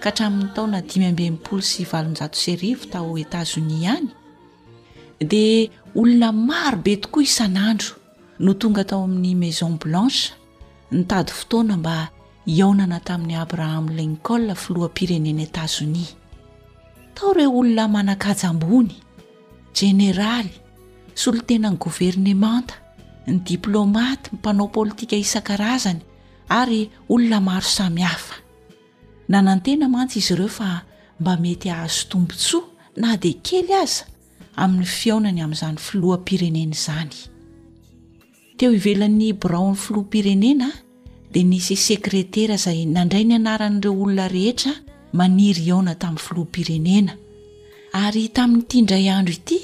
ka hatramin'ny taona dimy amby enimpolo sy valonjato sy arivo tao Etazonia ihany dia olona maro be tokoa isan'andro no tonga tao amin'ny Maison Blanche nitady fotoana mba hiaonana tamin'i Abraham Lincoln filoham-pirenena Etazonia. Tao ireo olona manan-kaja ambony, jeneraly, solontenan'ny governemanta, ny diplaomaty, mpanao politika isan-karazany ary olona maro samihafa. Nanantena mantsy izy ireo fa mba mety hahazo tombontsoa na dia kely aza amin'ny fihaonany amin'izany filoham-pirenena izany. Teo ivelan'ny biraon'ny filoham-pirenena dia nisy sekretera izay nandray ny anaran'ireo olona rehetra maniry hihaona tamin'ny filoham-pirenena ary tamin'ity indray andro ity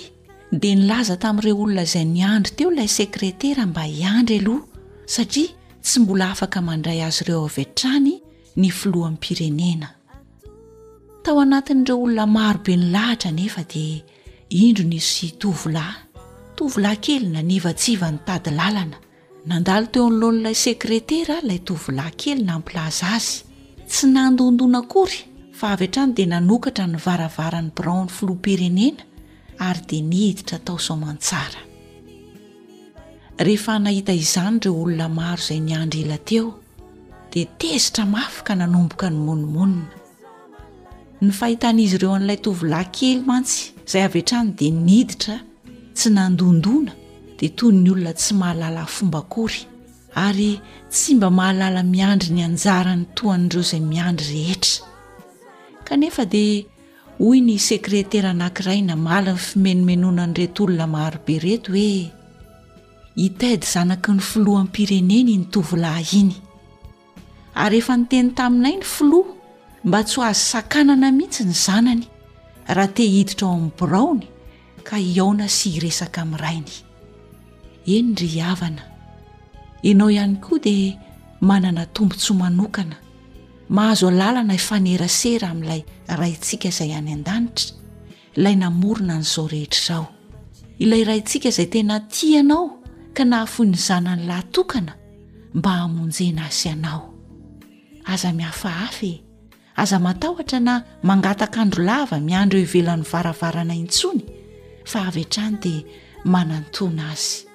dia nilaza tamin'ireo olona izay niandry teo ilay sekretera mba hiandry aloha satria tsy mbola afaka mandray azy ireo avy hatrany ny filoham-pirenena tao anatin'ireo olona marobe ny lahatra nefa dia indro nisy tovolahy tovolahy kely nanivatsiva ny tady lalana Nandalo teo anoloan'ilay sekretera ilay tovolahy kely nampilaza azy. Tsy nandondona akory fa avy hatrany dia nanokatra ny varavaran'ny biraon'ny filoham-pirenena ary dia niditra tao soamantsara. Rehefa nahita izany ireo olona maro izay niandry ela teo dia tezitra mafy ka nanomboka nimonomonona. ny fahitan'izy ireo an'ilay tovolahy kely mantsy izay avy hatrany dia niditra tsy nandondona dia toy ny olona tsy mahalala fomba akory ary tsy mba mahalala miandry ny anjarany toan'ireo izay miandry rehetra kanefa dia hoy ny sekretera anankiray namaly ny fimenomenona an'ireto olona marobe reto hoe hitaidy zanaky ny filoham-pireneny ny tovolahy iny Ary efa niteny taminay ny filoha mba tsy ho azo sakanana mihitsy ny zanany raha te hiditra ao amin'ny biraony ka hihaona sy hiresaka amin'ny rainy. Eny ry havana, ianao ihany koa dia manana tombontsoa manokana, mahazo alalana hifanerasera amin'ilay Raintsika izay any an-danitra, Ilay namorona an'izao rehetra izao. Ilay Raintsika izay tena tia anao ka nahafoy ny Zanany lahy tokana mba hamonjena azy sy anao. Aza mihafahafa e! Aza matahotra na mangataka andro lava miandry eo ivelan'ny varavarana intsony fa avy hatrany dia manantòna Azy.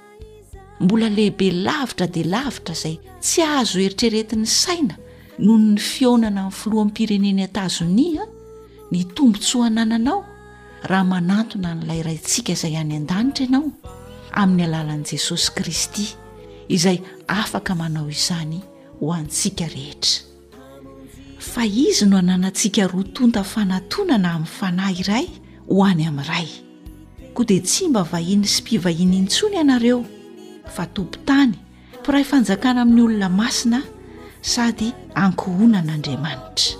Mbola lehibe lavitra dia lavitra izay tsy azo eritreretin'ny saina noho ny fihaonana amin'ny filoham-pirenen'i Etazonia ny tombontsoa anananao raha manantona an'ilay Raintsika izay any an-danitra ianao amin'ny alalan'i Jesosy Kristy izay afaka manao izany ho antsika rehetra. Fa izy no ananantsika roa tonta fanatonana amin'ny fanahy iray ho any amin'ny Ray. Koa dia tsy mba vahiny sy mpivahiny intsony ianareo fa tompon-tany, mpiray fanjakana amin'ny olona masina sady ankohonan'Andriamanitra.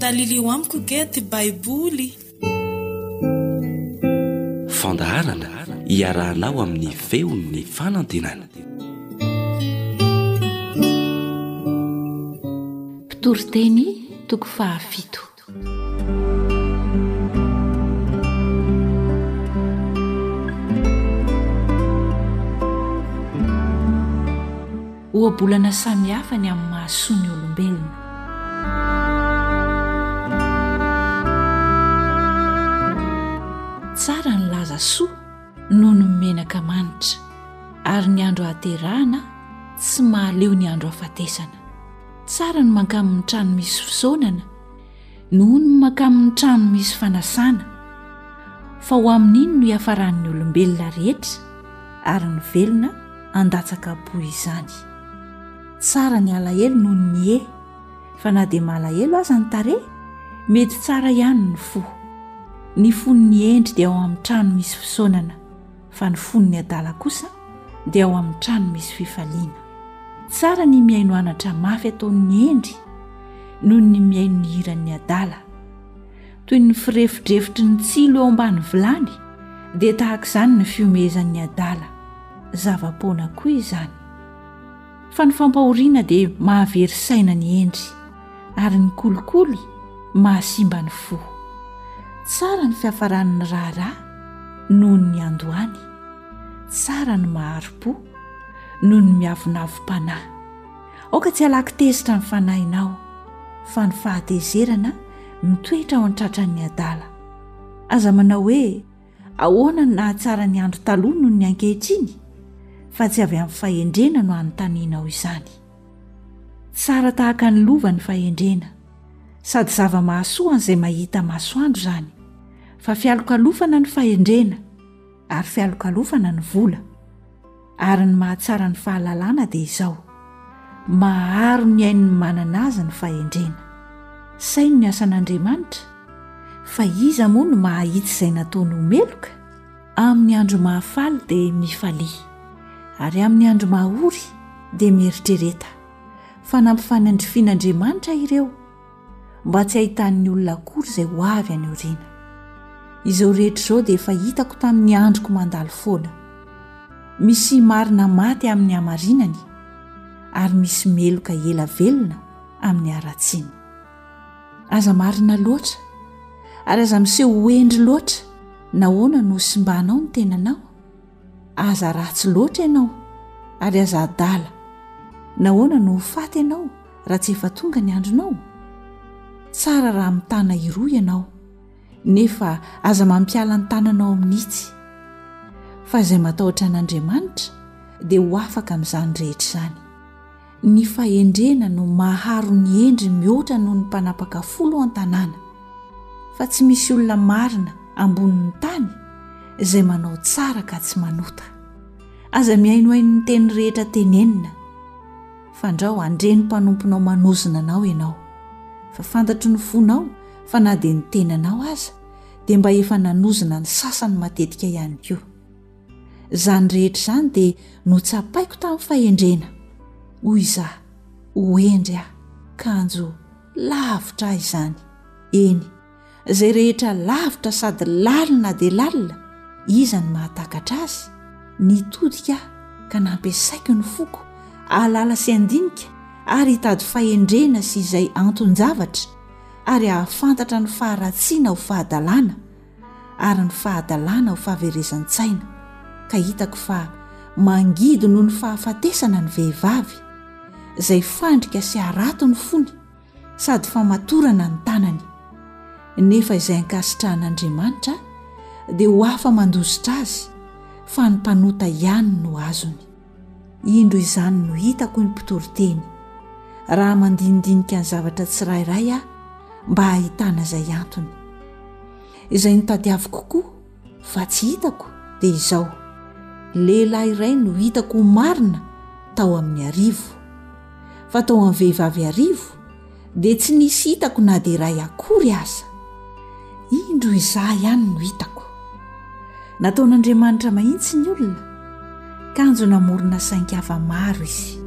Talilio amiko ge ty Baiboly. Fandaharana iarahanao amin'ny feon'ny fanantenana. Mpitoriteny toko fahafito. eto. ohabolana samihafa ny amin'ny mahasoa ny olombelona tsara ny laza soa noho ny menaka manitra ary ny andro hahaterahana sy mahaleo ny andro hafatesana Tsara ny mankamin'ny trano misy fisaonana noho ny mankamin'ny trano misy fanasana, fa ho amin'iny no hiafaran'ny olombelona rehetra ary ny velona handatsaka-po izany. Tsara ny alahelo noho ny nihe, fa na dia malahelo aza ny tarehy, mety tsara ihany ny fo. Ny fon'ny hendry dia ao amin'ny trano misy fisaonana. fa ny fon'ny adala kosa dia ao amin'ny trano misy fifaliana. Tsara ny mihaino anatra mafy ataon'ny hendry noho ny mihaino ny hiran'ny adala. Toy ny firefodrefotry ny tsilo eo ambany vilany dia tahaka izany ny fiomehezan'ny adala. Zava-poana koa izany. fa ny fampahoriana dia mahavery saina ny hendry ary ny kolikoly mahasimba ny fo tsara ny fiafaran'ny raharaha noho ny andohany tsara ny maharopo noho ny miavonavom-panahy aoka tsy alaky tezitra ny fanahinao fa ny fahatezerana mitoetra ao an-tratran'ny adala aza manao hoe Ahoana no nahatsara ny andro taloha noho ny ankehitriny? Fa tsy avy amin'ny fahendrena no anontanianao izany. Tsara tahaka ny lova ny fahendrena, sady zava-mahasoa an'izay mahita masoandro izany. Fa fialokalofana ny fahendrena, ary fialokalofana ny vola. Ary ny mahatsara ny fahalalana dia izao, maharo ny ain'ny manana azy ny fahendrena. Saino ny asan'Andriamanitra, fa iza moa no mahahitsy izay nataony ho meloka? Amin'ny andro mahafaly dia mifalia, ary amin'ny andro mahory dia mieritrereta, fa nampifanandrifian'Andriamanitra ireo. mba tsy hahitan'ny olona akory izay ho avy any aoriana. Izao rehetra izao dia efa hitako tamin'ny androko mandalo foana. Misy marina maty amin'ny hamarinany ary misy meloka ela velona amin'ny haratsiny. Aza marina loatra ary aza miseho ho hendry loatra nahoana no simbanao ny tenanao? Aza ratsy loatra ianao ary aza adala. Nahoana no ho faty ianao raha tsy efa tonga ny andronao? Tsara raha mitana iroa ianao, nefa aza mampiala ny tananao amin'itsy. Fa izay matahotra an'Andriamanitra dia ho afaka amin'izany rehetra izany. Ny fahendrena no maharo ny hendry mihoatra noho ny mpanapaka folo an-tanàna, fa tsy misy olona marina ambonin'ny tany izay manao tsara ka tsy manota. Aza mihainohaino ny teny rehetra tenenina, fandrao handre ny mpanomponao manozona anao ianao, fa fantatry ny fonao fa na dia ny tenanao aza dia mba efa nanozona ny sasany matetika ihany koa. Izany rehetra izany dia notsapaiko tamin'ny fahendrena. Hoy izaho, Ho hendry aho, kanjo lavitra ahy izany. Eny, izay rehetra lavitra sady lalina dia lalina, iza no mahatakatra azy? Nitodika aho ka nampiasaiko ny foko hahalala sy handinika ary hitady fahendrena sy izay anton-javatra, ary hahafantatra ny faharatsiana ho fahadalana. ary ny fahadalana ho fahaverezan-tsaina ka hitako fa mangidy noho ny fahafatesana ny vehivavy izay fandrika sy harato ny fony sady famatorana ny tanany nefa izay ankasitrahan'Andriamanitra dia ho afa-mandositra azy fa ny mpanota ihany no azony. Indro izany no hitako ny mpitoriteny, raha mandinidinika ny zavatra tsirairay aho mba hahitana izay antony. Izay notadiaviko koa fa tsy hitako dia izao, lehilahy iray no hitako ho marina tao amin'ny arivo, fa tao amin'ny vehivavy arivo dia tsy nisy hitako na dia iray akory aza. Indro izaho ihany no hitako. Nataon'Andriamanitra mahitsy ny olona, kanjo namorona saingy hafa maro izy.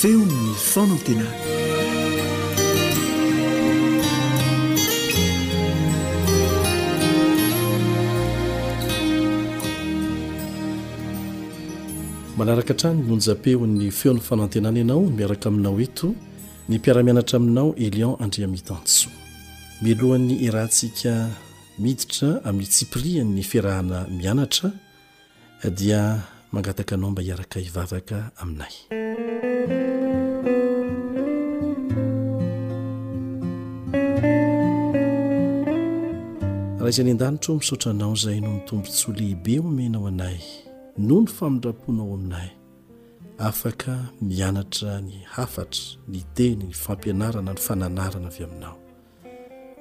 Feon'ny fanantenana. Manaraka hatrany ny onjam-peon'ny feon'ny fanantenana ianao miaraka aminao eto ny mpiara-mianatra aminao Elion Andriamitansoa. Mialohan'ny iarahantsika miditra amin'ny tsipirian'ny fiarahana mianatra dia mangataka anao mba hiaraka hivavaka aminay raha izay ny an-danitro misaotra anao izay no mitombotsoa lehibe omenao anay noho ny famindra-ponao aminay afaka mianatra ny hafatra ny teny ny fampianarana ny fananarana avy aminao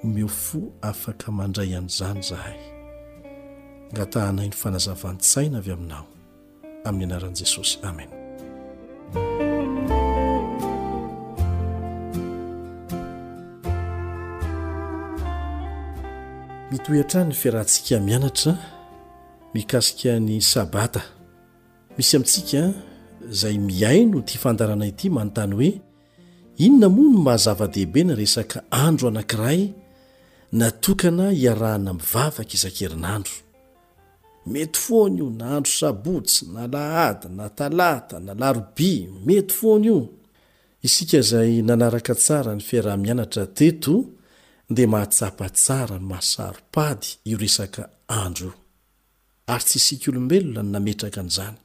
Omeo fo afaka mandray an'izany izahay. Angatahanay ny fanazavan-tsaina avy Aminao. Amin'ny anaran'i Jesosy. Amen. Mitohy hatrany ny fiarahantsika mianatra mikasika ny Sabata. Misy amintsika izay mihaino ity fandaharana ity manontany hoe, Inona moa no maha zava-dehibe ny resaka andro anankiray natokana hiarahana mivavaka isan-kerinandro? Mety foana io na andro sabotsy na lahady na talata na larobia, mety foana io. Isika izay nanaraka tsara ny fiaraha-mianatra teto dia mahatsapa tsara ny maha saro-pady io resaka andro io. Ary tsy isika olombelona no nametraka an'izany.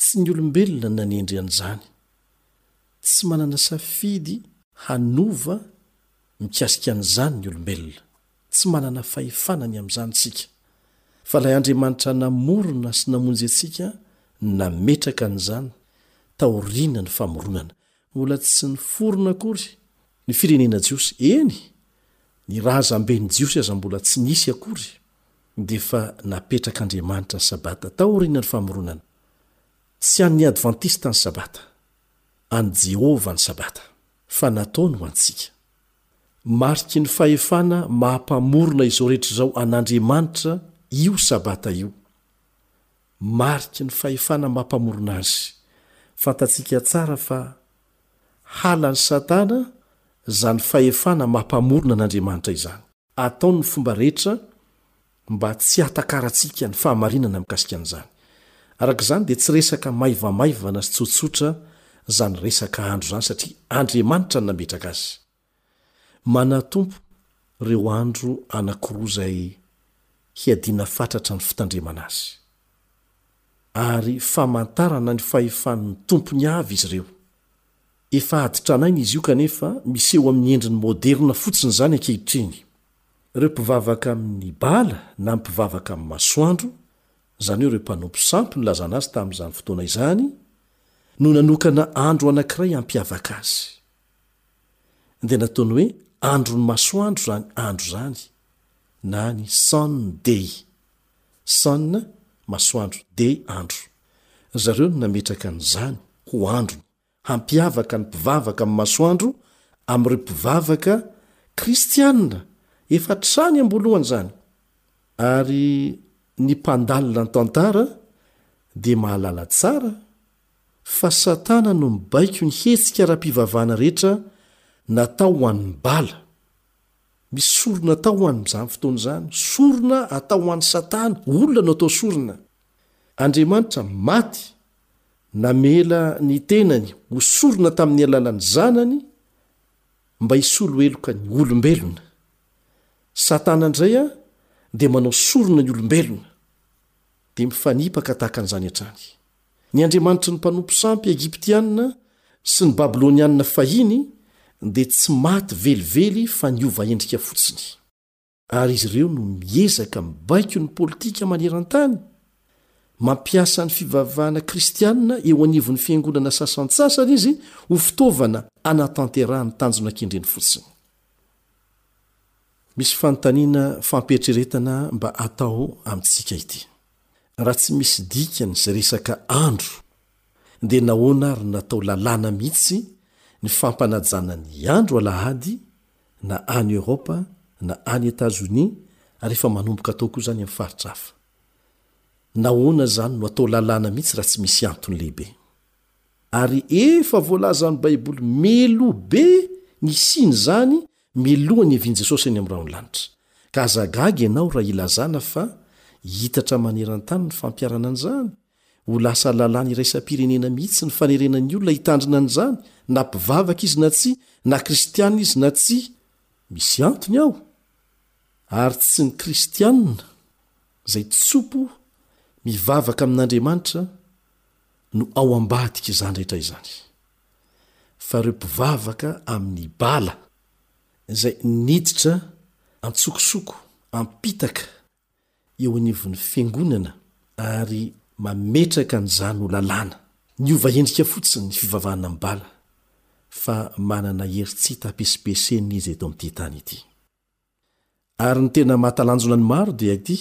Tsy ny olombelona no nanendry an'izany. Tsy manana safidy hanova mikasika an'izany ny olombelona. Tsy manana fahefana ny amin'izany isika. Fa ilay Andriamanitra namorona sy namonjy antsika no nametraka an'izany taoriana ny famoronana. Mbola tsy niforona akory ny firenena jiosy, eny, ny razamben'ny Jiosy aza mbola tsy nisy akory, dia efa napetrak'Andriamanitra ny Sabata taoriana ny famoronana. Tsy an'ny Advantista ny Sabata. An'i Jehovah ny Sabata, fa nataony ho antsika. Mariky ny fahefana maha Mpamorona izao rehetra izao an'Andriamanitra io Sabata io. Mariky ny fahefana maha Mpamorona azy. Fantatsika tsara fa halan'i Satana izany fahefana maha Mpamorona an'Andriamanitra izany. Ataony ny fomba rehetra mba tsy hahatakarantsika ny fahamarinana mikasika an'izany. Araka izany, dia tsy resaka maivamaivana sy tsotsotra izany resaka andro izany, satria Andriamanitra no nametraka azy. Manatompo ireo andro anankiroa izay hiadiana fatratra ny fitandremana azy. Ary famantarana ny fahefan'ny Tompony avy izy ireo. Efa ady tranainy izy io kanefa miseho amin'ny endriny moderina fotsiny izany ankehitriny. Ireo mpivavaka amin'ny bala na mpivavaka amin'ny masoandro, izany hoe ireo mpanompo sampy nilazana azy tamin'izany fotoana izany, no nanokana andro anankiray hampiavaka azy. Dia nataony hoe andron'ny masoandro izany andro izany, na ny Sun Day. Sun, masoandro, day, andro. Ry zareo no nametraka an'izany ho androny. Hampiavaka ny mpivavaka amin'ny masoandro amin'ireo mpivavaka kristiana efa hatrany am-boalohany izany, ary ny mpandalina ny tantara dia mahalala tsara fa Satana no mibaiko ny hetsika ara-pivavahana rehetra natao ho an'ny bala. Misy sorona atao ho an'izany fotoana izany, sorona atao ho an'i Satana, olona no atao sorona. Andriamanitra maty Namela ny tenany ho sorona tamin'ny alalan'ny Zanany mba hisolo heloka ny olombelona. Satana indray a dia manao sorona ny olombelona, dia mifanipaka tahaka an'izany hatrany. Ny andriamanitry ny mpanompo sampy Egyptiana sy ny Babyloniana fahiny dia tsy maty velively fa niova endrika fotsiny. ary izy ireo no miezaka mibaiko ny politika maneran-tany mampiasa ny fivavahana kristianina eo anivon'ny fiangonana sasantsasany izy ho fitaovana anatanterahan'ny tanjona kendreny fotsiny misy fanontaniana fampieritreretana mba atao amintsika ity raha tsy misy dikany izay resaka andro dia nahoana ary natao lalàna mihitsy ny fampanajana ny andro alahady na any Europe na any Etazonia ary efa manomboka atao koa zany am faritra hafa. Nahoana zany no atao lalàna mihitsy raha tsy misy antony lehibe? Ary efa voalaza am baiboly miloha be ny hisiany zany miloha ny hevian Jesosy any am rahon lanitra. Ka aza gaga ianao raha ilazana fa hitatra maneran tany ny fampiharana an'izany Ho lasa lalàna iraisam-pirenena mihitsy ny fanerena ny olona hitandrina an'izany, na mpivavaka izy na tsia, na kristiana izy na tsia. Misy antony ao. Ary tsy ny kristiana, izay tso-po, mivavaka amin'Andriamanitra, no ao ambadik'izany rehetra izany. Fa ireo mpivavaka amin'i Bala, izay niditra an-tsokosoko, am-pitaka, eo anivon'ny Fiangonana ary mametraka an'izany ho lalàna niova endrika fotsiny ny fivavahana amin'i Bala fa manana hery tsy hita ampesimpesenina izy eto amin'ity tany ity. Ary ny tena mahatalanjona ny maro dia ity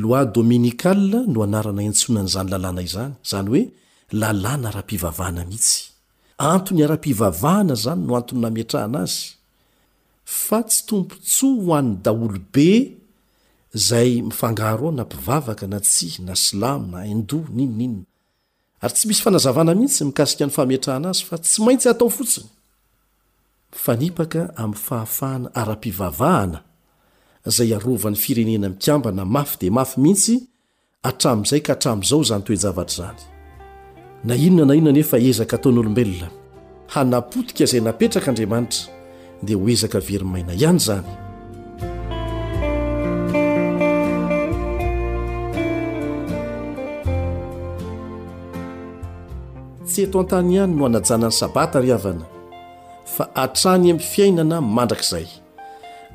Loi dominicale no anarana iantsoana an'izany lalàna izany, izany hoe lalàna ara-pivavahana mihitsy. Antony ara-pivavahana izany no antony nametrahana azy. fa tsy tombotsoa ho an'ny daholobe zay mifangaro ao na mpivavaka na tsia na silamo na indou n'inona n'inona ary tsy misy fanazavana mihitsy mikasika ny fametrahana azy fa tsy maintsy atao fotsiny mifanipaka amin'ny fahafahana ara-pivavahana zay arovan'ny firenena mikambana mafy dia mafy mihitsy hatramin'izay ka hatramin'izao izany toe-javatra izany. Na inona na inona anefa ezaka ataon'olombelona hanapotika izay napetrak'Andriamanitra dia ho ezaka very maina ihany izany. Tsy eto an-tany ihany no hanajana ny sabata ry havana fa hatrany amin'ny fiainana mandrakizay.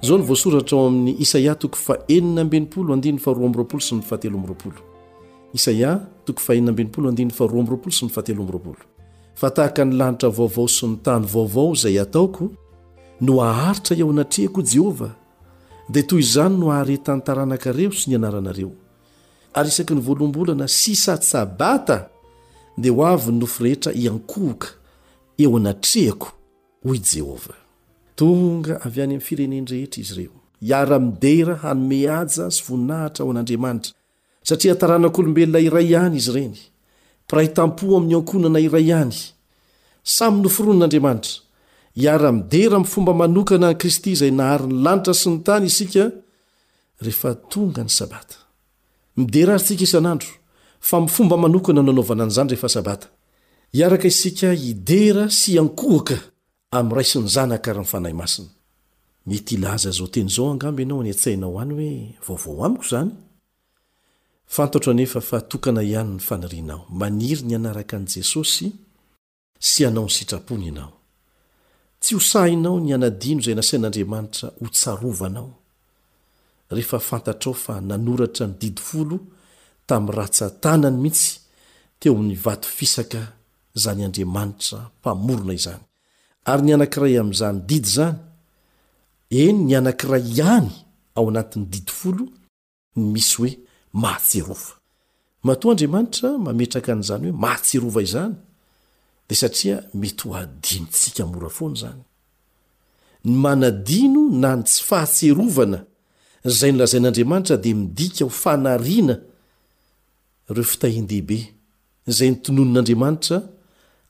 Izao no voasoratra ao amin'ny Isaia toko fahenina amby enimpolo andininy faharoa amby roapolo sy ny fahatelo amby roapolo. Isaia toko fahenina amby enimpolo andininy faharoa amby roapolo sy ny fahatelo amby roapolo. Fa tahaka ny lanitra vaovao sy ny tany vaovao izay ataoko no haharitra eo anatrehako, hoy Jehovah, dia toy izany no haharetan'ny taranakareo sy ny anaranareo. Ary isaky ny voaloam-bolana sisa tsabata dia ho avy ny nofo rehetra hiankohoka eo anatrehako, Hoy i Jehovah, Tonga avy any amin'ny fireneny rehetra izy ireo. Hiara-midera hanome haja sy voninahitra ho an'Andriamanitra, satria taranak'olombelona iray ihany izy ireny, mpiray tampo amin'ny ankohonana iray ihany. Samy noforonin'Andriamanitra. Hiara-midera amin'ny fomba manokana an'i Kristy izay nahary ny lanitra sy ny tany isika, rehefa tonga ny Sabata. Midera azy tsika isan'andro, fa am fomba manokana no anaovana an'izany rehefa sabata. Hiaraka isika hidera sy hiankohoka am Ray sy ny Zanaka ary ny Fanahy Masina. Mety hilaza izao teny izao angamba ianao any an-tsainao any hoe, vaovao amiko izany? Fantatro anefa fa tokana ihany ny fanirianao. Maniry ny hanaraka an'i Jesosy? sy hanao ny sitrapony ianao. Tsy ho sahinao ny hanadino izay nasain'Andriamanitra hotsarovanao, rehefa fantatrao fa nanoratra ny Didy Folo tamin'ny ratsan-tanany mihitsy teo amin'ny vato fisaka izany Andriamanitra Mpamorona izany, ary ny anankiray amin'izany didy izany, eny, ny anankiray ihany ao anatin'ny Didy Folo, ny misy hoe mahatsiarova. Matoa Andriamanitra mametraka an'izany hoe mahatsiarova izany, dia satria mety ho adinontsika mora foana izany. Ny manadino na ny tsy fahatsiarovana izay nolazain'Andriamanitra dia midika ho fanariana ireo fitahian-dehibe izay notononin'Andriamanitra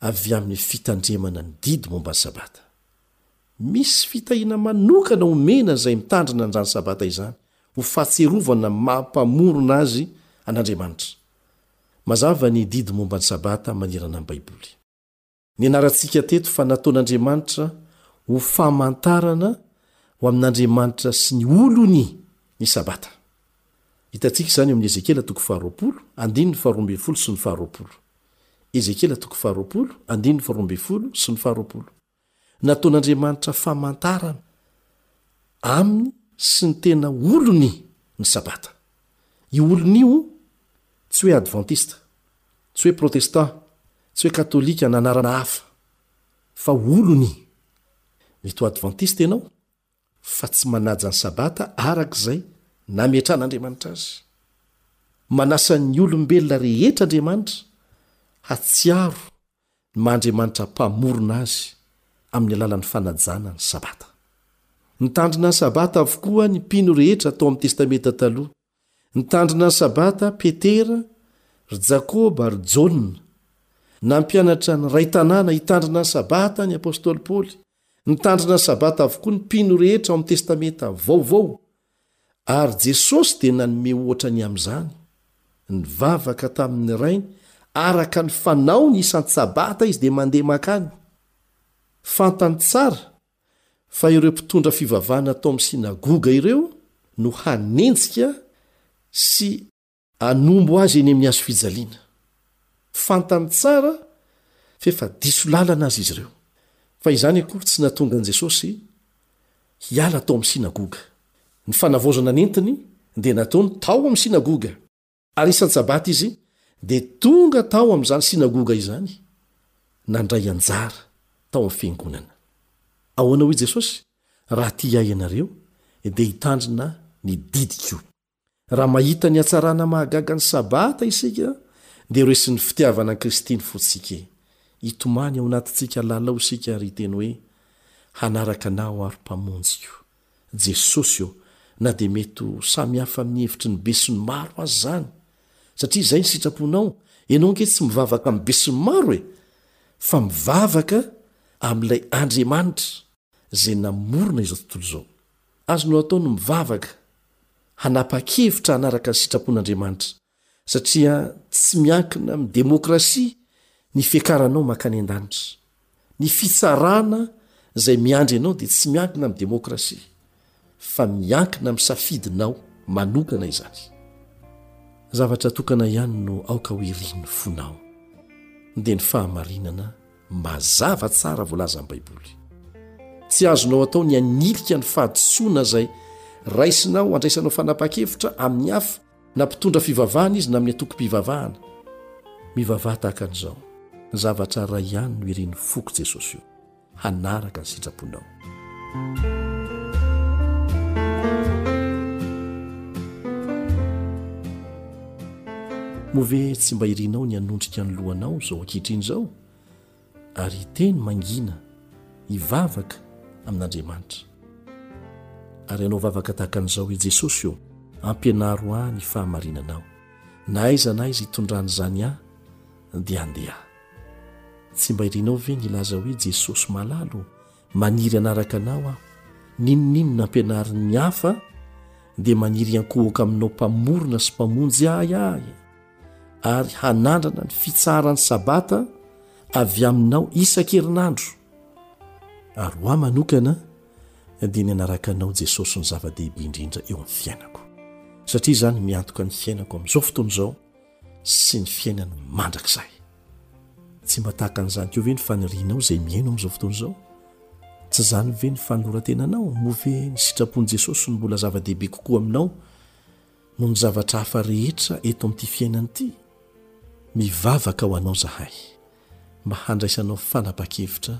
avy amin'ny fitandremana ny didy momba ny Sabata. Misy fitahiana manokana omena izay mitandrina an'izany Sabata izany, ho fahatsiarovana ny maha Mpamorona azy an'Andriamanitra. Mazava ny didy momba ny Sabata manerana ny Baiboly. Nianarantsika teto fa nataon'Andriamanitra ho famantarana ho amin'Andriamanitra sy ny olony ny Sabata. Hitantsika izany eo amin'ny Ezekiela toko faharoapolo, andininy faharoa ambin'ny folo sy ny faharoapolo. Ezekiela toko faharoapolo, andininy faharoa ambin'ny folo sy ny faharoapolo. Nataon'Andriamanitra famantarana Aminy sy ny tena olony ny Sabata. Io olony io, tsy hoe Advantista, tsy hoe Protestant, tsy hoe Katolika na anarana hafa, fa olony. Mety ho Advantista ianao, fa tsy manaja ny Sabata araka izay nametran'Andriamanitra azy. Manasa ny olombelona rehetra Andriamanitra hahatsiaro ny maha Andriamanitra Mpamorona azy amin'ny alalan'ny fanajana ny Sabata. Nitandrina ny Sabata avokoa ny mpino rehetra tao amin'ny Testamenta Taloha. Nitandrina ny Sabata Petera, ry Jakoba, ary Jaona. Nampianatra ny iray tanàna hitandrina ny Sabata ny apostoly Paoly. Nitandrina ny Sabata avokoa ny mpino rehetra ao amin'ny Testamenta Vaovao Ary Jesosy dia nanome ohatra ny amin'izany. Nivavaka tamin'ny Rainy araka ny fanaony isan-tsabata izy dia mandeha mankany. Fantany tsara fa ireo mpitondra fivavahana tao amin'ny synagoga ireo no hanenjika sy. Anombo azy eny amin'ny hazo fijaliana. Fantany tsara f'efa diso lalana aza izy ireo. Fa izany akory tsy nahatonga an'i Jesosy hiala tao amin'ny synagoga. Ny fanavaozana nentiny dia nataony tao amin'ny synagoga. Ary isan-tsabata izy dia tonga tao amin'izany synagoga izany nandray anjara tao amin'ny fiangonana. Ahoana hoy Jesosy, Raha tia ahy ianareo, dia hitandrina ny didiko. Raha mahita ny hatsarana mahagaga ny Sabata isika dia resin'ny fitiavana an'i Kristy ny fontsika e! Hitomany ao anatintsika lalao isika ary hiteny hoe, Hanaraka Anao aho ry Mpamonjiko. Jesosy ô, na dia mety ho samy hafa amin'ny hevitry ny besinimaro aza izany, satria izay ny sitraponao, ianao ange tsy mivavaka amin'ny besinimaro e! fa mivavaka amin'ilay Andriamanitra izay namorona izao tontolo izao. Azonao atao ny mivavaka hanapa-kevitra hanaraka ny sitrapon'Andriamanitra, satria tsy miankina amin'ny demokrasia ny fiakaranao mankany an-danitra. Ny fitsarana izay miandry anao dia tsy miankina amin'ny demokrasia, fa miankina amin'ny safidinao manokana izany. Zavatra tokana ihany no aoka ho irin'ny fonao, dia ny fahamarinana Mazava tsara voalazan'ny Baiboly. Tsy azonao atao ny hanilika ny fahadisoana izay raisinao handraisanao fanapahan-kevitra amin'ny hafa na mpitondra fivavahana izy na amin'ny antokom-pivavahana. Mivavaha tahaka an'izao, Zavatra iray ihany no irin'ny foko Jesosy io, hanaraka ny sitraponao. Moa ve tsy mba irinao ny hanondrika ny lohanao izao ankehitriny izao ary hiteny mangina, hivavaka amin'Andriamanitra? Ary hanao vavaka tahaka an'izao, I Jesosy ô, ampianaro ahy ny fahamarinanao. Na aiza na aiza hitondran'izany ahy, dia handeha aho. Tsy mba irinao ve ny hilaza hoe, Jesosy malalo ô, Maniry hanaraka anao aho, n'inon'inona ampianarin'ny hafa dia maniry hiankohoka aminao Mpamorona sy Mpamonjy ahy aho ary hanandrana ny fitsaharan'ny Sabata avy aminao isan-kerinandro ary ho ahy manokana dia ny hanaraka anao Jesosy no zava-dehibe indrindra eo amin'ny fiainako satria izany miantoka ny fiainako amin'izao fotoana izao sy ny fiainany mandrakizay tsy mba tahaka an'izany ko ve ny fanirianao izay mihaino amin'izao fotoana izao tsy izany ve ny fanolorantenanao moa ve ny sitrapon'i jesosy no mbola zava-dehibe kokoa aminao no ny zavatra hafa rehetra eto amin'ity fiainana ity mivavaka ho anao zahay mba handraisanao fanapaha-kevitra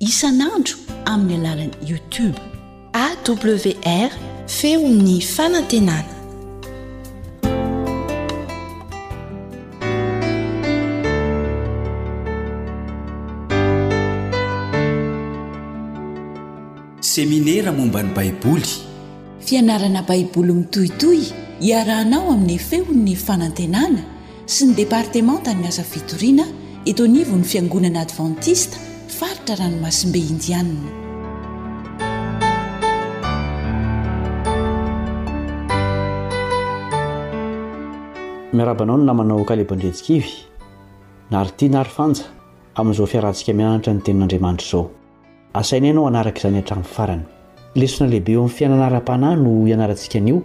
isan'andro amin'ny alalan'ny YouTube. AWR, Feon'ny Fanantenana. Seminera momba ny Baiboly. Fianarana Baiboly mitohitohy iarahanao amin'ny Feon'ny Fanantenana. sy ny departemantan'ny asa fitoriana eto anivon'ny Fiangonana Advantista faritra Ranomasimbe Indianina. Miarahaba anao ny namanao Kalebo Andriantsikivy, na ry Tia na ry Fanja, amin'izao fiarahantsika mianatra ny Tenin'Andriamanitra izao. Asaina ianao hanaraka izany hatramin'ny farany. Lesona lehibe eo amin'ny fiainana ara-panahy no ianarantsika anio.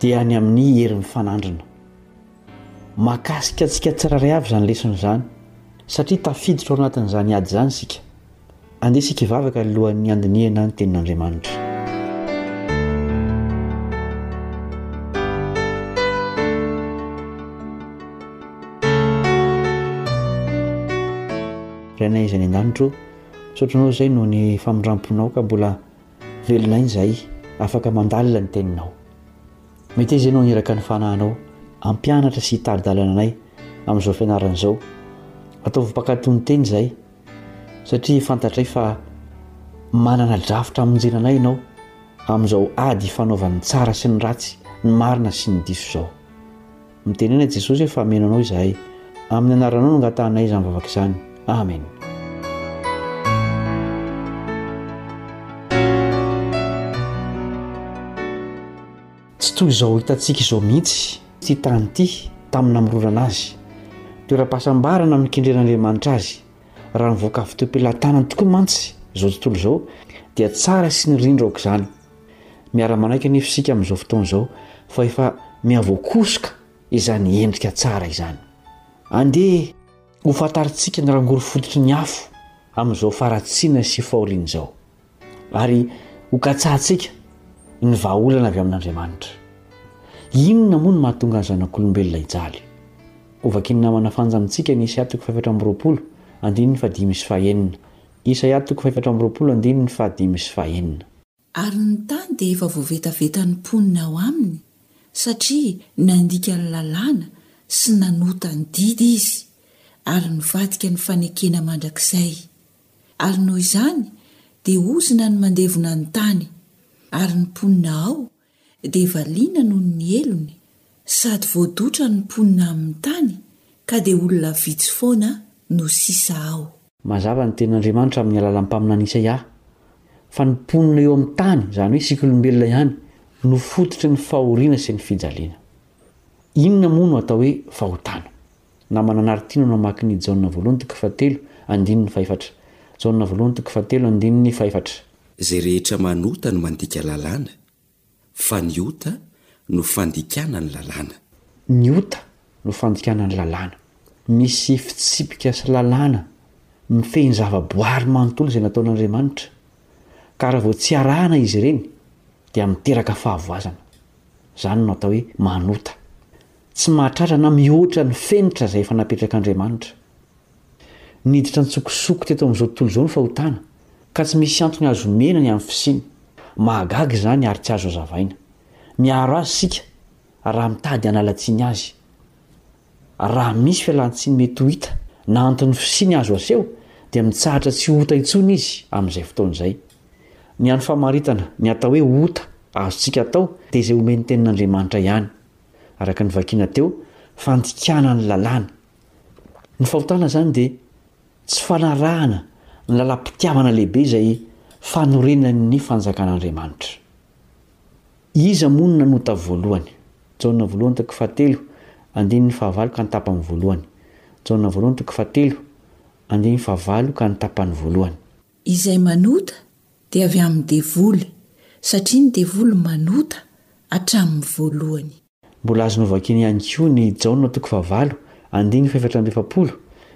dia any amin'ny hery mifanandrina. Mahakasika antsika tsirairay avy izany lesona izany, satria tafiditra ao anatin'izany ady izany isika. Andeha isika hivavaka alohan'ny handinihana ny Tenin'Andriamanitra. Rainay izay any an-danitro, misaotra anao izay noho ny famindram-ponao ka mbola Velona aina izahay afaka mandalina ny Teninao. Meteza Ianao haniraka ny Fanahinao hampianatra sy hitari-dalana anay amin'izao fianarana izao. Ataovy mpankatò ny Teny izahay, satria fantatray fa manana drafitra hamonjena anay Ianao amin'izao ady ifanaovan'ny tsara sy ny ratsy, ny marina sy ny diso izao. Mitenena Jesosy hoe fameno anao izahay. Amin'ny anaranao no angatahanay izany vavaka izany. Amen. Tsy toy izao hitantsika izao mihitsy ity tany ity tamin'ny namororana azy. Toeram-pahasambarana amin'ny kendren'Andriamanitra azy. Raha nivoaka avy teo am-pelatanany tokoa mantsy izao tontolo izao, dia tsara sy nirindra aok'izany. Miara-manaiky anefa isika amin'izao fotoana izao fa efa mihavoakosoka izany endrika tsara izany. Andeha hofantarintsika ny rangory fototry ny afo amin'izao faharatsiana sy fahoriana izao, ary hokatsahantsika ny vahaolana avy amin'Andriamanitra. Inona moa no mahatonga ny zanak'olombelona hijaly? Hovakian'ny namana Fanja amintsika ny Isaia toko fahefatra amby roapolo, andininy fahadimy sy fahenina. Isaia toko fahefatra amby roapolo, andininy fahadimy sy fahenina. Ary ny tany dia efa voavetavetan'ny mponina ao aminy, satria nandika ny lalàna sy nanota ny didy izy, ary nivadika ny fanekena mandrakizay. Ary noho izany dia ozona ny mandevona ny tany, ary ny mponina ao dia valiana noho ny helony sady voadotra ny mponina amin'ny tany ka dia olona vitsy foana no sisa ao. Mazava ny tenin'Andriamanitra amin'ny alalan'ny mpaminany Isaia fa ny mponina eo amin'ny tany, izany hoe isika olombelona ihany, no fototry ny fahoriana sy ny fijaliana. Inona moa no atao hoe fahotana? Namana Anaritiana no namaky ny Jaona voalohany toko fahatelo, andininy fahefatra. Jaona voalohany toko fahatelo, andininy fahefatra. Izay rehetra manota no mandika lalàna, fa ny ota no fandikana ny lalàna. Ny ota no fandikana ny lalàna. Misy fitsipika sy lalàna mifehy ny zava-boary manontolo izay nataon'Andriamanitra, ka raha vao tsy arahana izy ireny dia miteraka fahavoazana. Izany no atao hoe manota. Tsy mahatratra na mihoatra ny fenitra izay efa napetrak'Andriamanitra. Niditra an-tsokosoko teto amin'izao tontolo izao ny fahotana, ka tsy misy antony azo omena ny amin'ny fisiany. Mahagaga izany ary tsy azo hazavaina. Miaro azy isika, raha mitady hanala-tsiny azy. Raha misy fialan-tsiny mety ho hita na anton'ny fisiany azo aseho, dia mitsahatra tsy ho ota intsony izy amin'izay fotoana izay. Ny an'ny famaritana ny atao hoe ota azontsika atao dia izay omen'ny Tenin'Andriamanitra ihany. araka ny vakiana teo, fandikana ny lalàna. Ny fahotana izany dia tsy fanarahana ny lalam-pitiavana lehibe izay fanorenan'ny fanjakan'Andriamanitra. Iza moa no nanota voalohany? Jaona voalohany toko fahatelo, andininy fahavalo ka ny tapany voalohany. Jaona voalohany toko fahatelo, andininy fahavalo ka ny tapany voalohany. Izay manota dia avy amin'ny devoly, satria ny devoly manota hatramin'ny voalohany. Mbola azonao vakiana ihany koa ny Jaona toko fahavalo andininy fahefatra amby efapolo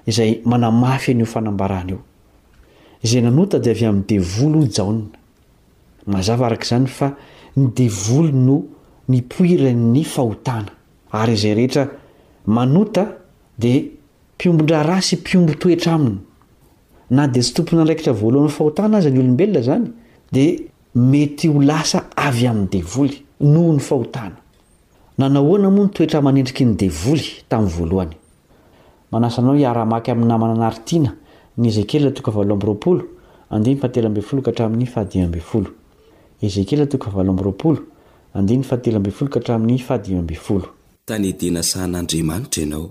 izay manamafy an'io fanambarana io. Izay nanota dia avy amin'ny devoly hoy Jaona. Mazava araka izany fa ny devoly no nipoiran'ny fahotana. Ary izay rehetra manota dia mpiombon-draharaha sy mpiombon-toetra aminy. Na dia tsy tompon'andraikitra voalohan'ny fahotana aza ny olombelona izany, dia mety ho lasa avy amin'ny devoly noho ny fahotana. Nanao ahoana moa ny toetra aman'endriky ny devoly tamin'ny voalohany? Manasa anao hiara-hamaky amin'ny namana anary tiana ny Ezekiela toko fahavalo amby roapolo, andininy fahatelo ambin'ny folo ka hatramin'ny fahadimy ambin'ny folo. Ezekiela toko fahavalo amby roapolo, andininy fahatelo ambin'ny folo ka hatramin'ny fahadimy ambin'ny folo. Tanidiana sahan'Andriamanitra ianao.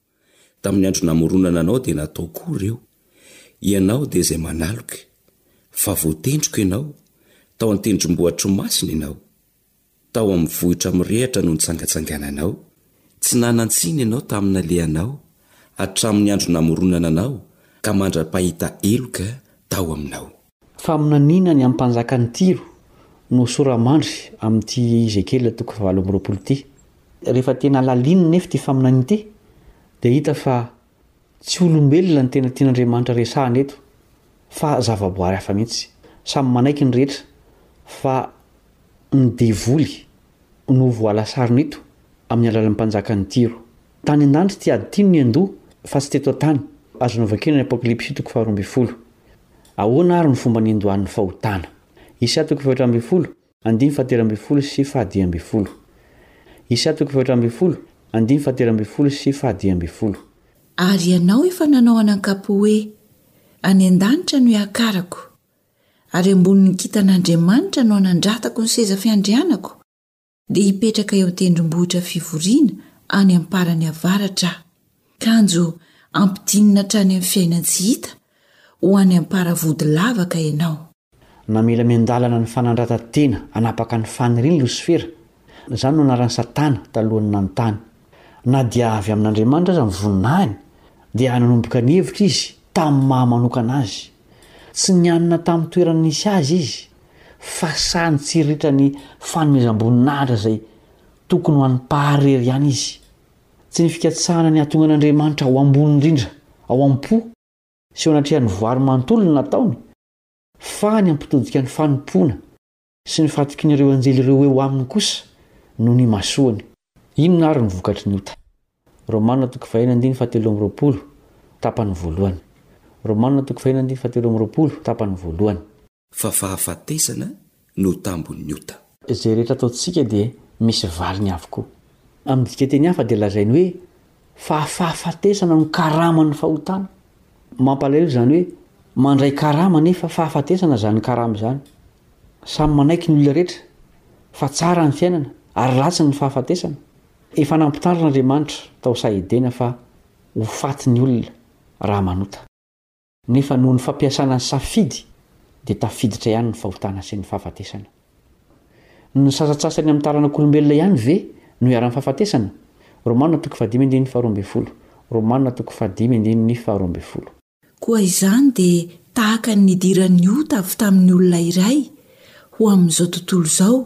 Tamin'ny andro namoronana anao dia natao koa ireo. Ianao dia izay manaloka, fa voatendriko ianao, tao an-tendrombohitrao masina ianao. Tao amin'ny vohitra mirehitra no nitsangatsangananao. Tsy nanan-tsiny ianao tamin'ny nalehanao, hatramin'ny andro namoronana anao ka mandra-pahita heloka tao aminao. Faminaniana ny amim-panjakan'i Tyro no sora-mandry amin'ity Ezekiela toko fahavalo amby roapolo ity. Rehefa tena lalina anefa ity faminaniana ity dia hita fa tsy olombelona no tena tian'Andriamanitra resahina eto fa zavaboary hafa mihitsy. Samy manaiky ny rehetra fa ny devoly no voalasarin'ito amin'ny alalan'ny mpanjakan'i Tyro Tany an-danitra ity ady ity no niandoha, fa tsy teto an-tany. Azonao vakina ny Apokalypsy toko faharoa ambin'ny folo. Ahoana àry no fomba niandohan'ny fahotana? Isa toko fahefatra ambin'ny folo, andininy fahatelo ambin'ny folo sy fahadimy ambin'ny folo. Isa toko fahefatra ambin'ny folo, andininy fahatelo ambin'ny folo sy fahadimy ambin'ny folo. Ary ianao efa nanao anankapo hoe, Any an-danitra no iakarako, ary ambonin'ny kintan'Andriamanitra no anandratako ny seza fiandrianako, dia hipetraka eo an-tendrombohitra fivoriana any am-parany avaratra aho, kanjo hampidinina hatrany amin'ny fiainan-tsy hita ho any am-paravody lavaka ianao. Namela miandalana ny fanandratan-tena hanapaka ny faniriany Losifera, izany no anaran'i Satana talohan'ny nanontany. Na dia avy amin'Andriamanitra aza ny voninahiny, dia nanomboka nihevitra izy tamin'ny maha manokana azy. Tsy nianina tamin'ny toerana nisy azy izy, fa sahy nitsiriritra ny fanomezam-boninahitra izay tokony ho an'ny Mpahary irery ihany izy. Tsy ny fikatsahana ny hahatonga an'Andriamanitra ho ambony indrindra ao am-po sy eo anatrehan'ny voary manontolo no nataony, fa ny hampitodika ny fanompoana. Sy ny fatokin'ireo anjely ireo eo aminy kosa no nimasoany. Inona àry no vokatry ny ota? Romanina toko faheno andiny fahatelo amby roapolo, tapany voalohany. Romanina toko faheno andiny fahatelo amby roapolo, tapany voalohany. Fa fahafatesana no tambon'ny ota. Izay rehetra ataontsika dia misy valiny avokoa. Amin'ny dikateny hafa dia lazainy hoe fa fahafatesana no karaman'ny fahotana. Mampalahelo izany hoe mandray karama nefa fahafatesana izany karama izany. Samy manaiky ny olona rehetra fa tsara ny fiainana ary ratsy ny fahafatesana. Efa nampitarina Andriamanitra tao Saha Edena fa ho faty ny olona raha manota. Nefa noho ny fampiasana ny safidy dia tafiditra ihany ny fahotana sy ny fahafatesana. Ny sasatsasany amin'ny taranak'olombelona ihany ve no iharan'ny fahafatesana? Romanina toko fahadimy andininy faharoa ambin'ny folo Romanina toko fahadimy andininy faharoa ambin'ny folo. Koa izany dia tahaka ny nidiran'ny ota avy tamin'ny olona iray ho amin'izao tontolo izao,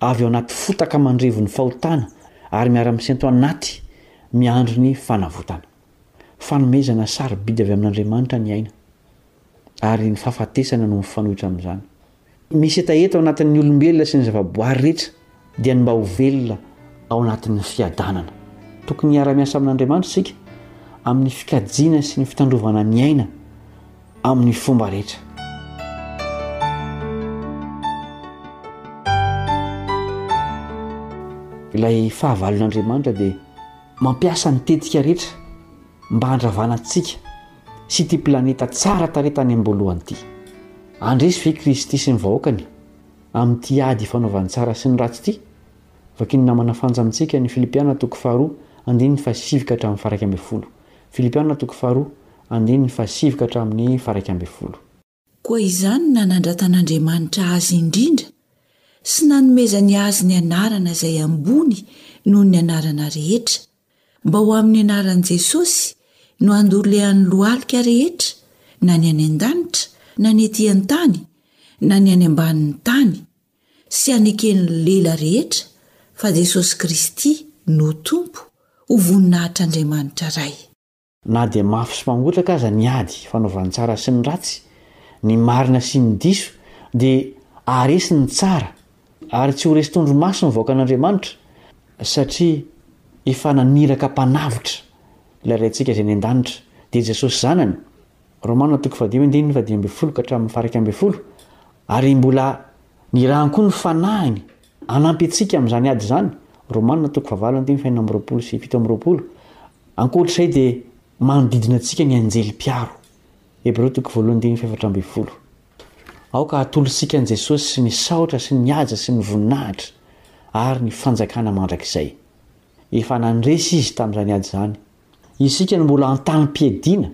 avy ao anaty fotaka mandrevon'ny fahotana ary miara-misento anaty miandry ny fanavotana. Fanomezana sarobidy avy amin'Andriamanitra ny aina, ary ny fahafatesana no mifanohitra amin'izany. Misy hetaheta ao anatin'ny olombelona sy ny zavaboary rehetra, dia ny mba ho velona ao anatin'ny fiadanana. Tokony hiara-miasa amin'Andriamanitra isika amin'ny fikajiana sy ny fitandrovana ny aina. amin'ny fomba rehetra. Ilay fahavalon'Andriamanitra dia mampiasa ny tetika rehetra mba handravana antsika sy ity planeta tsara tarehy tany am-boalohany ity. Handresy ve Kristy sy ny vahoakany amin'ity ady ifanaovany tsara sy ny ratsy ity? Vakin'ny namana Fanja amintsika ny Filipiana toko faharoa andininy fahasivy ka hatramin'ny faha iraika ambin'ny folo. Filipiana toko faharoa Andininy fahasivy ka hatramin'ny faharaika ambin'ny folo. Koa izany nanandratan'Andriamanitra azy indrindra sy nanomezany azy ny anarana izay ambony noho ny anarana rehetra, mba ho amin'ny anaran'i Jesosy no andolehan'ny lohalika rehetra, na ny any an-danitra, na ny ety an-tany, na ny any ambanin'ny tany, sy haneken'ny lela rehetra fa Jesosy Kristy no Tompo, ho voninahitr'Andriamanitra Ray. Na dia mafy sy mangotraka aza ny ady fanaovan'ny tsara sy ny ratsy, ny marina sy ny diso dia haharesy ny tsara ary tsy ho resy tondromaso ny vahoakan'Andriamanitra satria efa naniraka Mpanavotra ilay Raintsika izay any an-danitra dia Jesosy Zanany, Romana toko fahadimy andininy fahadimy ambin'ny folo ka hatramin'ny faha-iraika ambin'ny folo, ary mbola nirahany koa ny Fanahiny Hanampy antsika amin'izany ady izany, Romana toko fahavalo andininy fahenina amby roapolo sy fito amby roapolo, Ankoatra izay dia manodidina antsika ny anjely mpiaro, Hebreo toko voalohany andininy fahefatra ambin'ny folo. Aoka hatolontsika an'i Jesosy ny saotra sy ny haja sy ny voninahitra ary ny fanjakana mandrakizay. Efa nandresy Izy tamin'izany ady izany. Isika no mbola an-tànam-piadiana,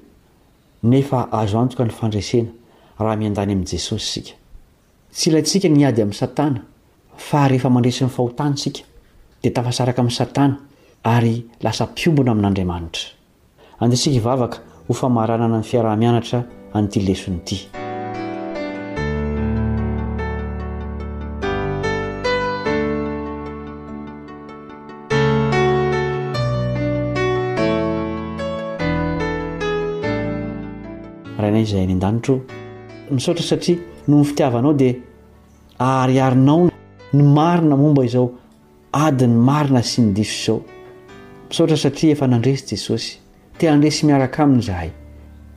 nefa azo antoka ny fandresena raha miandany amin'i Jesosy isika. Tsy ilaintsika ny hiady amin'i Satana, fa rehefa mandresy ny fahotany isika, dia tafasaraka amin'i Satana ary lasa mpiombona amin'Andriamanitra. Andesika hivavaka ho famaranana ny fiaraha-mianatra an'ity lesona ity. Rainay izay any an-danitra ô, Misaotra satria noho ny fitiavanao dia ahariharinao ny marina momba izao adin'ny marina sy ny diso izao. Misaotra satria efa nandresy Jesosy. Te handresy miaraka aminy izahay.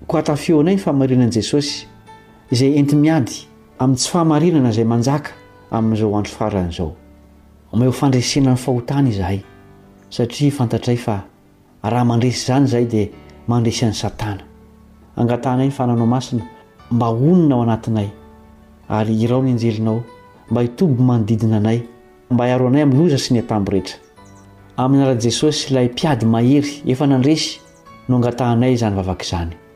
Koa tafihoanay ny fahamarinan'i Jesosy izay enti-miady amin'ny tsy fahamarinana izay manjaka amin'izao andro farany izao. Omeo fandresena ny fahotana izahay satria fantatray fa Raha mandresy izany izahay dia mandresy an'i Satana. Angatahanay ny fananao masina mba honina ao anatinay, ary irao ny anjelinao mba hitoby manodidina anay, mba hiaro anay amin'ny loza sy ny atambo rehetra. Amin'ny anaran'i Jesosy, ilay Mpiady Mahery efa nandresy no angatahanay izany vavaka izany.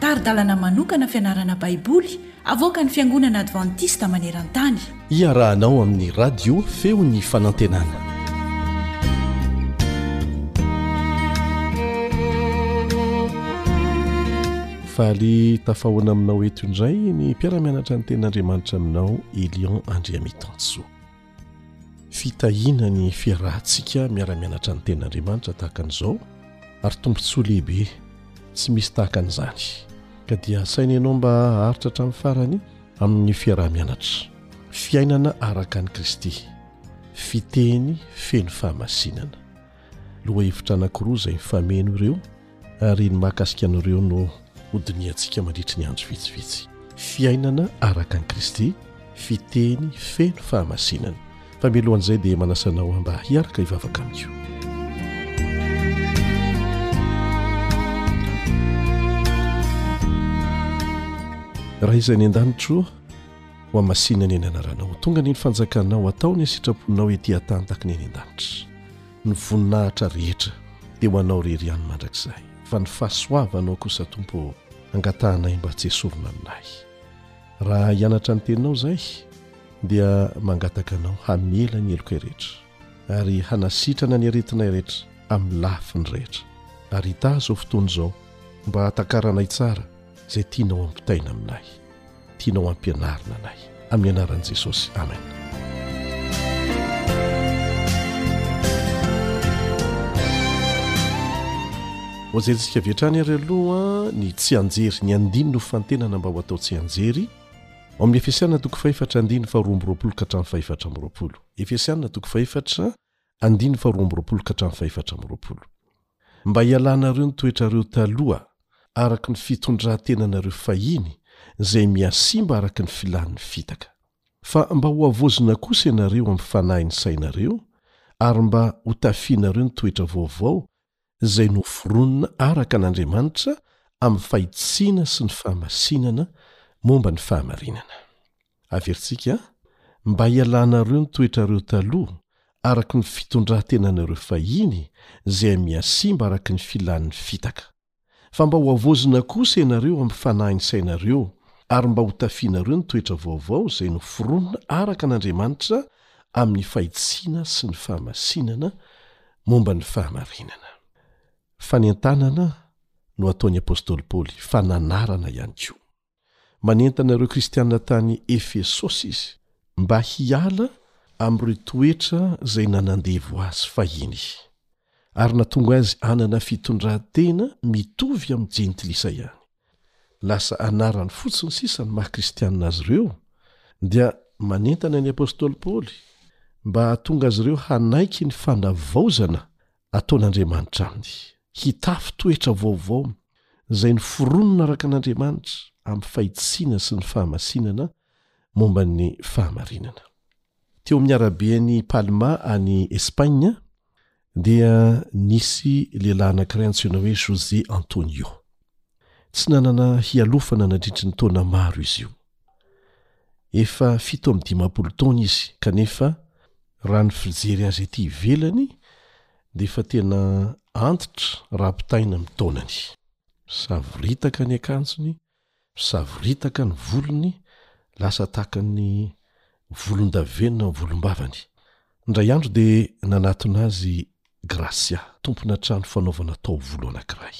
Tari-dalana manokana fianarana Baiboly avoakan'ny Fiangonana Advantista maneran-tany. Iarahanao amin'ny Radio Feon'ny Fanantenana. Faly tafahoana aminao eto indray ny mpiara-mianatra ny tenin'Andriamanitra aminao Elion Andriamitansoa. Fitahiana ny fiarahantsika miara-mianatra ny Tenin'Andriamanitra tahaka an'izao ary tombontsoa lehibe tsy misy tahaka an'izany. Ka dia asaina ianao mba haharitra hatramin'ny farany amin'ny fiaraha-mianatra. Fiainana araka an'i Kristy. Fiteny feno fahamasinana. Lohahevitra anankiroa izay mifameno ireo. Ary ny mahakasika an'ireo no hodinihantsika mandritry ny andro vitsivitsy. Fiainana araka an'i Kristy, fiteny feno fahamasinana. Fa mialohan'izay dia manasa anao mba hiaraka hivavaka amiko. Ray izay any an-danitro, ho hamasinany ny anaranao. Tonga ny fanjakanao, atao ny sitraponao ety an-tany takiny any an-danitra. Ny voninahitra rehetra dia ho Anao irery ihany mandrakizay, fa ny fahasoavanao kosa Tompo ô, angatahanay mba tsy esorina aminay. Raha hianatra ny Teninao izay dia mangataka Anao hamela ny helokay rehetra ary hanasitrana ny aretinay rehetra amin'ny lafiny rehetra, ary hitahy izao fotoana izao mba hatakaranay tsara izay tianao hampitaina aminay. tianao hampianarina anay amin'ny anaran'i jesosy amen hojerentsika avy hatrany ary aloha ny tsy anjery ny andiny no fantenana mba ho atao tsy anjery ao amin'ny efesiana toko fahefatra andiny faharoambyroapolo ka hatramin'ny fahefatra ambyroapolo efesiana toko fahefatra Andininy faharoa amby roapolo ka hatramin'ny fahefatra amby roapolo. Mba hialanareo ny toetrareo taloha araka ny fitondrantenanareo fahiny izay mihasimba araka ny filan'ny fitaka. Fa mba hohavaozina kosa ianareo amin'ny fanahin'ny sainareo ary mba hotafianareo ny toetra vaovao izay noforonina araka an'Andriamanitra amin'ny fahitsiana sy ny fahamasinana momba ny fahamarinana. Averintsika mba hialanareo ny toetrareo taloha araka ny fitondran-tenanareo fahiny izay mihasimba araka ny filan'ny fitaka, fa mba hohavaozina kosa ianareo amin'ny fanahin'ny sainareo ary mba hotafianareo ny toetra vaovao izay noforonina araka an'Andriamanitra amin'ny fahitsiana sy ny fahamasinana momba ny fahamarinana. Fanentanana no ataon'ny apostoly Paoly, fa nanarana ihany koa. Manentana ireo Kristianina tany Efesosy izy mba hiala amin'ireo toetra izay nanandevo azy fahiny, ary nahatonga azy hanana fitondran-tena mitovy amin'ny Jentilisa ihany. lasa anarany fotsiny sisa ny maha kristianina azy ireo, dia manentana ny apostoly Paoly mba hahatonga azy ireo hanaiky ny fanavaozana ataon'Andriamanitra aminy, hitafy toetra vaovao izay noforonina araka an'Andriamanitra amin'ny fahitsiana sy ny fahamasinana momba ny fahamarinana. Teo amin'ny araben'i Palma any Espaina, dia nisy lehilahy anankiray antsoina hoe José Antonio. Tsy nanana hialofana nandritry ny taona maro izy io. Efa fito amin'ny dimampolo taona izy, kanefa raha ny fijery azy ety ivelany dia efa tena antitra raha ampitahaina amin'ny taonany. Savoritaka ny akanjony, Misavoritaka ny volony, lasa tahaka ny volondavenona ny volombavany. Indray andro dia nanatona azy Gracia, tompona trano fanaovana taovolo anankiray.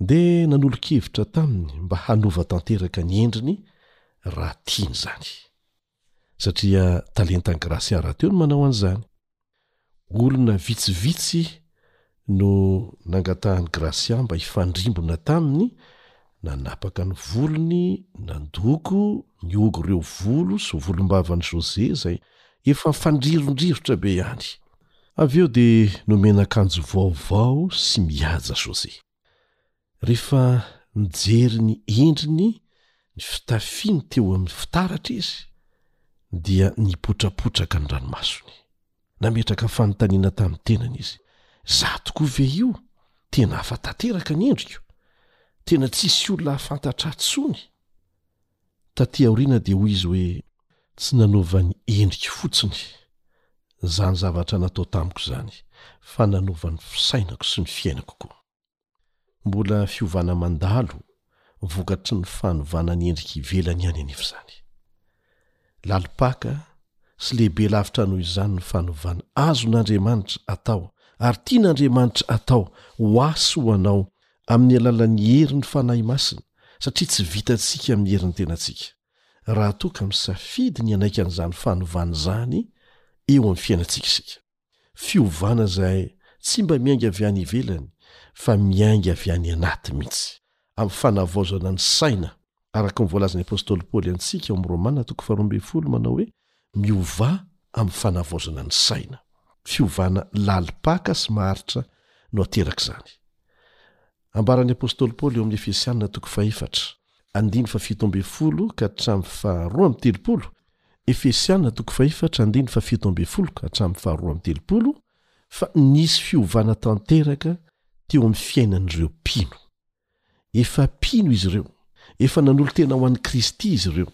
Dia nanolo-kevitra taminy mba hanova tanteraka ny endriny raha tiany izany. satria talentan'i Gracia rahateo ny manao an'izany. Olona vitsivitsy no nangatahan'i Gracia mba hifandrimbona taminy, nanapaka ny volony, nandoko, nihogo ireo volo sy volombavan'i José izay efa mifandrirondrirotra be ihany. Avy eo dia nomena akanjo vaovao sy mihaja José. Rehefa nijery ny endriny, ny fitafiany teo amin'ny fitaratra izy, dia nipotrapotraka ny ranomasony. Nametraka fanontaniana tamin'ny tenany izy, 'Izaho tokoa ve io? Tena hafa tanteraka ny endriko! Tena tsy hisy olona hahafantatra ahy intsony! Taty aoriana dia hoy izy hoe, Tsy nanova ny endriko fotsiny izany zavatra natao tamiko izany, fa nanova ny fisainako sy ny fiainako koa. Mbola fiovana mandalo vokatry ny fanovana ny endrika ivelany ihany anefa izany. Lalim-paka sy lehibe lavitra noho izany ny fanovana azon'Andriamanitra atao ary tian'Andriamanitra atao ho ahy sy ho anao amin'ny alalan'ny herin'ny Fanahy Masina, satria tsy vitantsika amin'ny herin'ny tenantsika, raha toa ka misafidy ny hanaiky an'izany fanovana izany eo amin'ny fiainantsika isika. Fiovana izay tsy mba miainga avy any ivelany, fa miainga avy any anaty mihitsy, amin'ny fanavaozana ny saina, Araka ny voalazan'ny apostoly Paoly antsika ao amin'ny Romana toko faharoa ambin'ny folo manao hoe miovà amin'ny fanavaozana ny saina. Fiovana lalim-paka sy maharitra no ateraka izany. Ambaran'ny apostoly Paoly ao amin'ny Efesiana toko fahefatra andiny fahafito ambin'ny folo ka hatramin'ny faharoa amby telopolo, Efesiana toko fahefatra andiny fahafito ambin'ny folo ka hatramin'ny faharoa amby telopolo, fa nisy fiovana tanteraka teo amin'ny fiainan'ireo mpino. Efa mpino izy ireo. Efa nanolo-tena ho an'i Kristy izy ireo.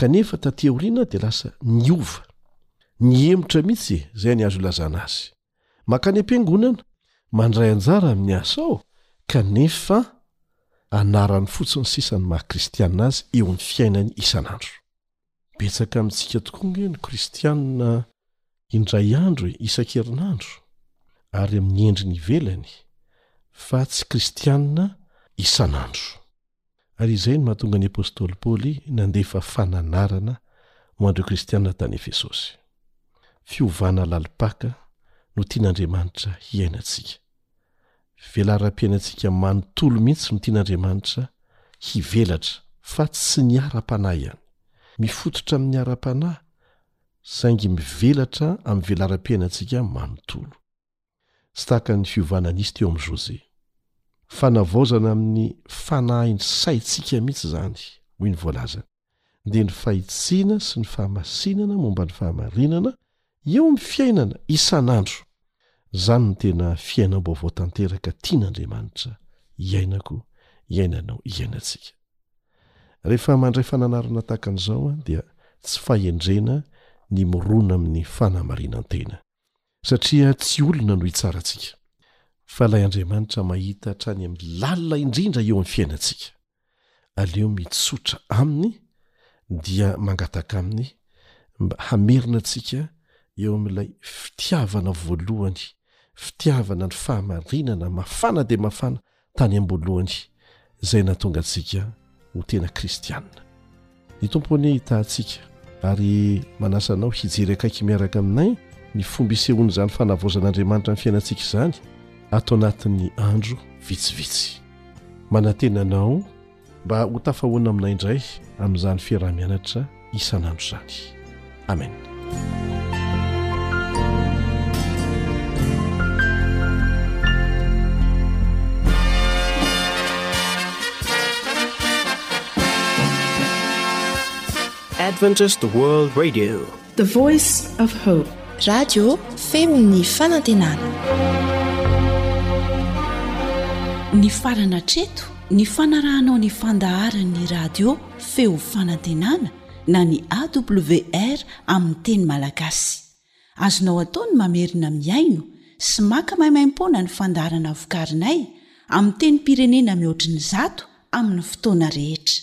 Kanefa taty aoriana dia lasa niova. Nihemotra mihitsy e! Izay ny azo ilazana azy. Mankany am-piangonana, mandray anjara amin'ny asa ao, kanefa anarany fotsiny sisa ny maha-kristiana azy eo amin'ny fiainany isan'andro. Betsaka amintsika tokoa ange ny kristianina indray andro e, isan-kerinandro, ary amin'ny endriny ivelany, fa tsy kristianina isan'andro. Ary izay no mahatonga ny apostoly Paoly nandefa fananarana ho an'ireo kristianina tany Efesosy. Fiovana lalim-paka no tian'Andriamanitra hiainantsika. Velaram-piainantsika manontolo mihitsy no tian'Andriamanitra hivelatra fa tsy ny ara-panahy ihany. Mifototra amin'ny ara-panahy saingy mivelatra amin'ny velaram-piainantsika manontolo. Tsy tahaka ny fiovana nisy teo amin'i José. Fanavaozana amin'ny fanahy ny saintsika mihitsy izany, hoy ny voalazany. dia ny fahitsiana sy ny fahamasinana momba ny fahamarinana eo amin'ny fiainana isan'andro. Izany no tena fiainam-baovao tanteraka tian'Andriamanitra iainako, iainanao, iainantsika. Rehefa mandray fananarana tahaka an'izao dia tsy fahendrena ny mirona amin'ny fanamarinan-tena. satria tsy olona no hitsara antsika, fa ilay Andriamanitra mahita hatrany amin'ny lalina indrindra eo amin'ny fiainantsika. Aleo mitsotra Aminy dia mangataka Aminy mba hamerina antsika eo amin'ilay fitiavana voalohany, fitiavana ny fahamarinana mafana dia mafana tany am-boalohany izay nahatonga antsika ho tena kristianina. Ny Tompo anie hitaha antsika ary manasa anao hijery akaiky miaraka aminay ny fomba isehoan'izany fanavaozan'Andriamanitra ny fiainantsika izany ato anatin'ny andro vitsivitsy. Manantena anao. Mba ho tafahoana aminay indray amin'izany fiaraha-mianatra isan'andro izany. Amena. Adventist World Radio. The voice of hope. Radio feon'ny fanantenana. Nifarana hatreto ny fanarahanao ny fandaharan'ny radio feo fanantenana na ny AWR amin'ny teny malagasy. Azonao atao ny mamerina mihaino sy maka maimaimpoana ny fandaharana vokarinay amin'ny tenim-pirenena mihoatry ny zato amin'ny fotoana rehetra.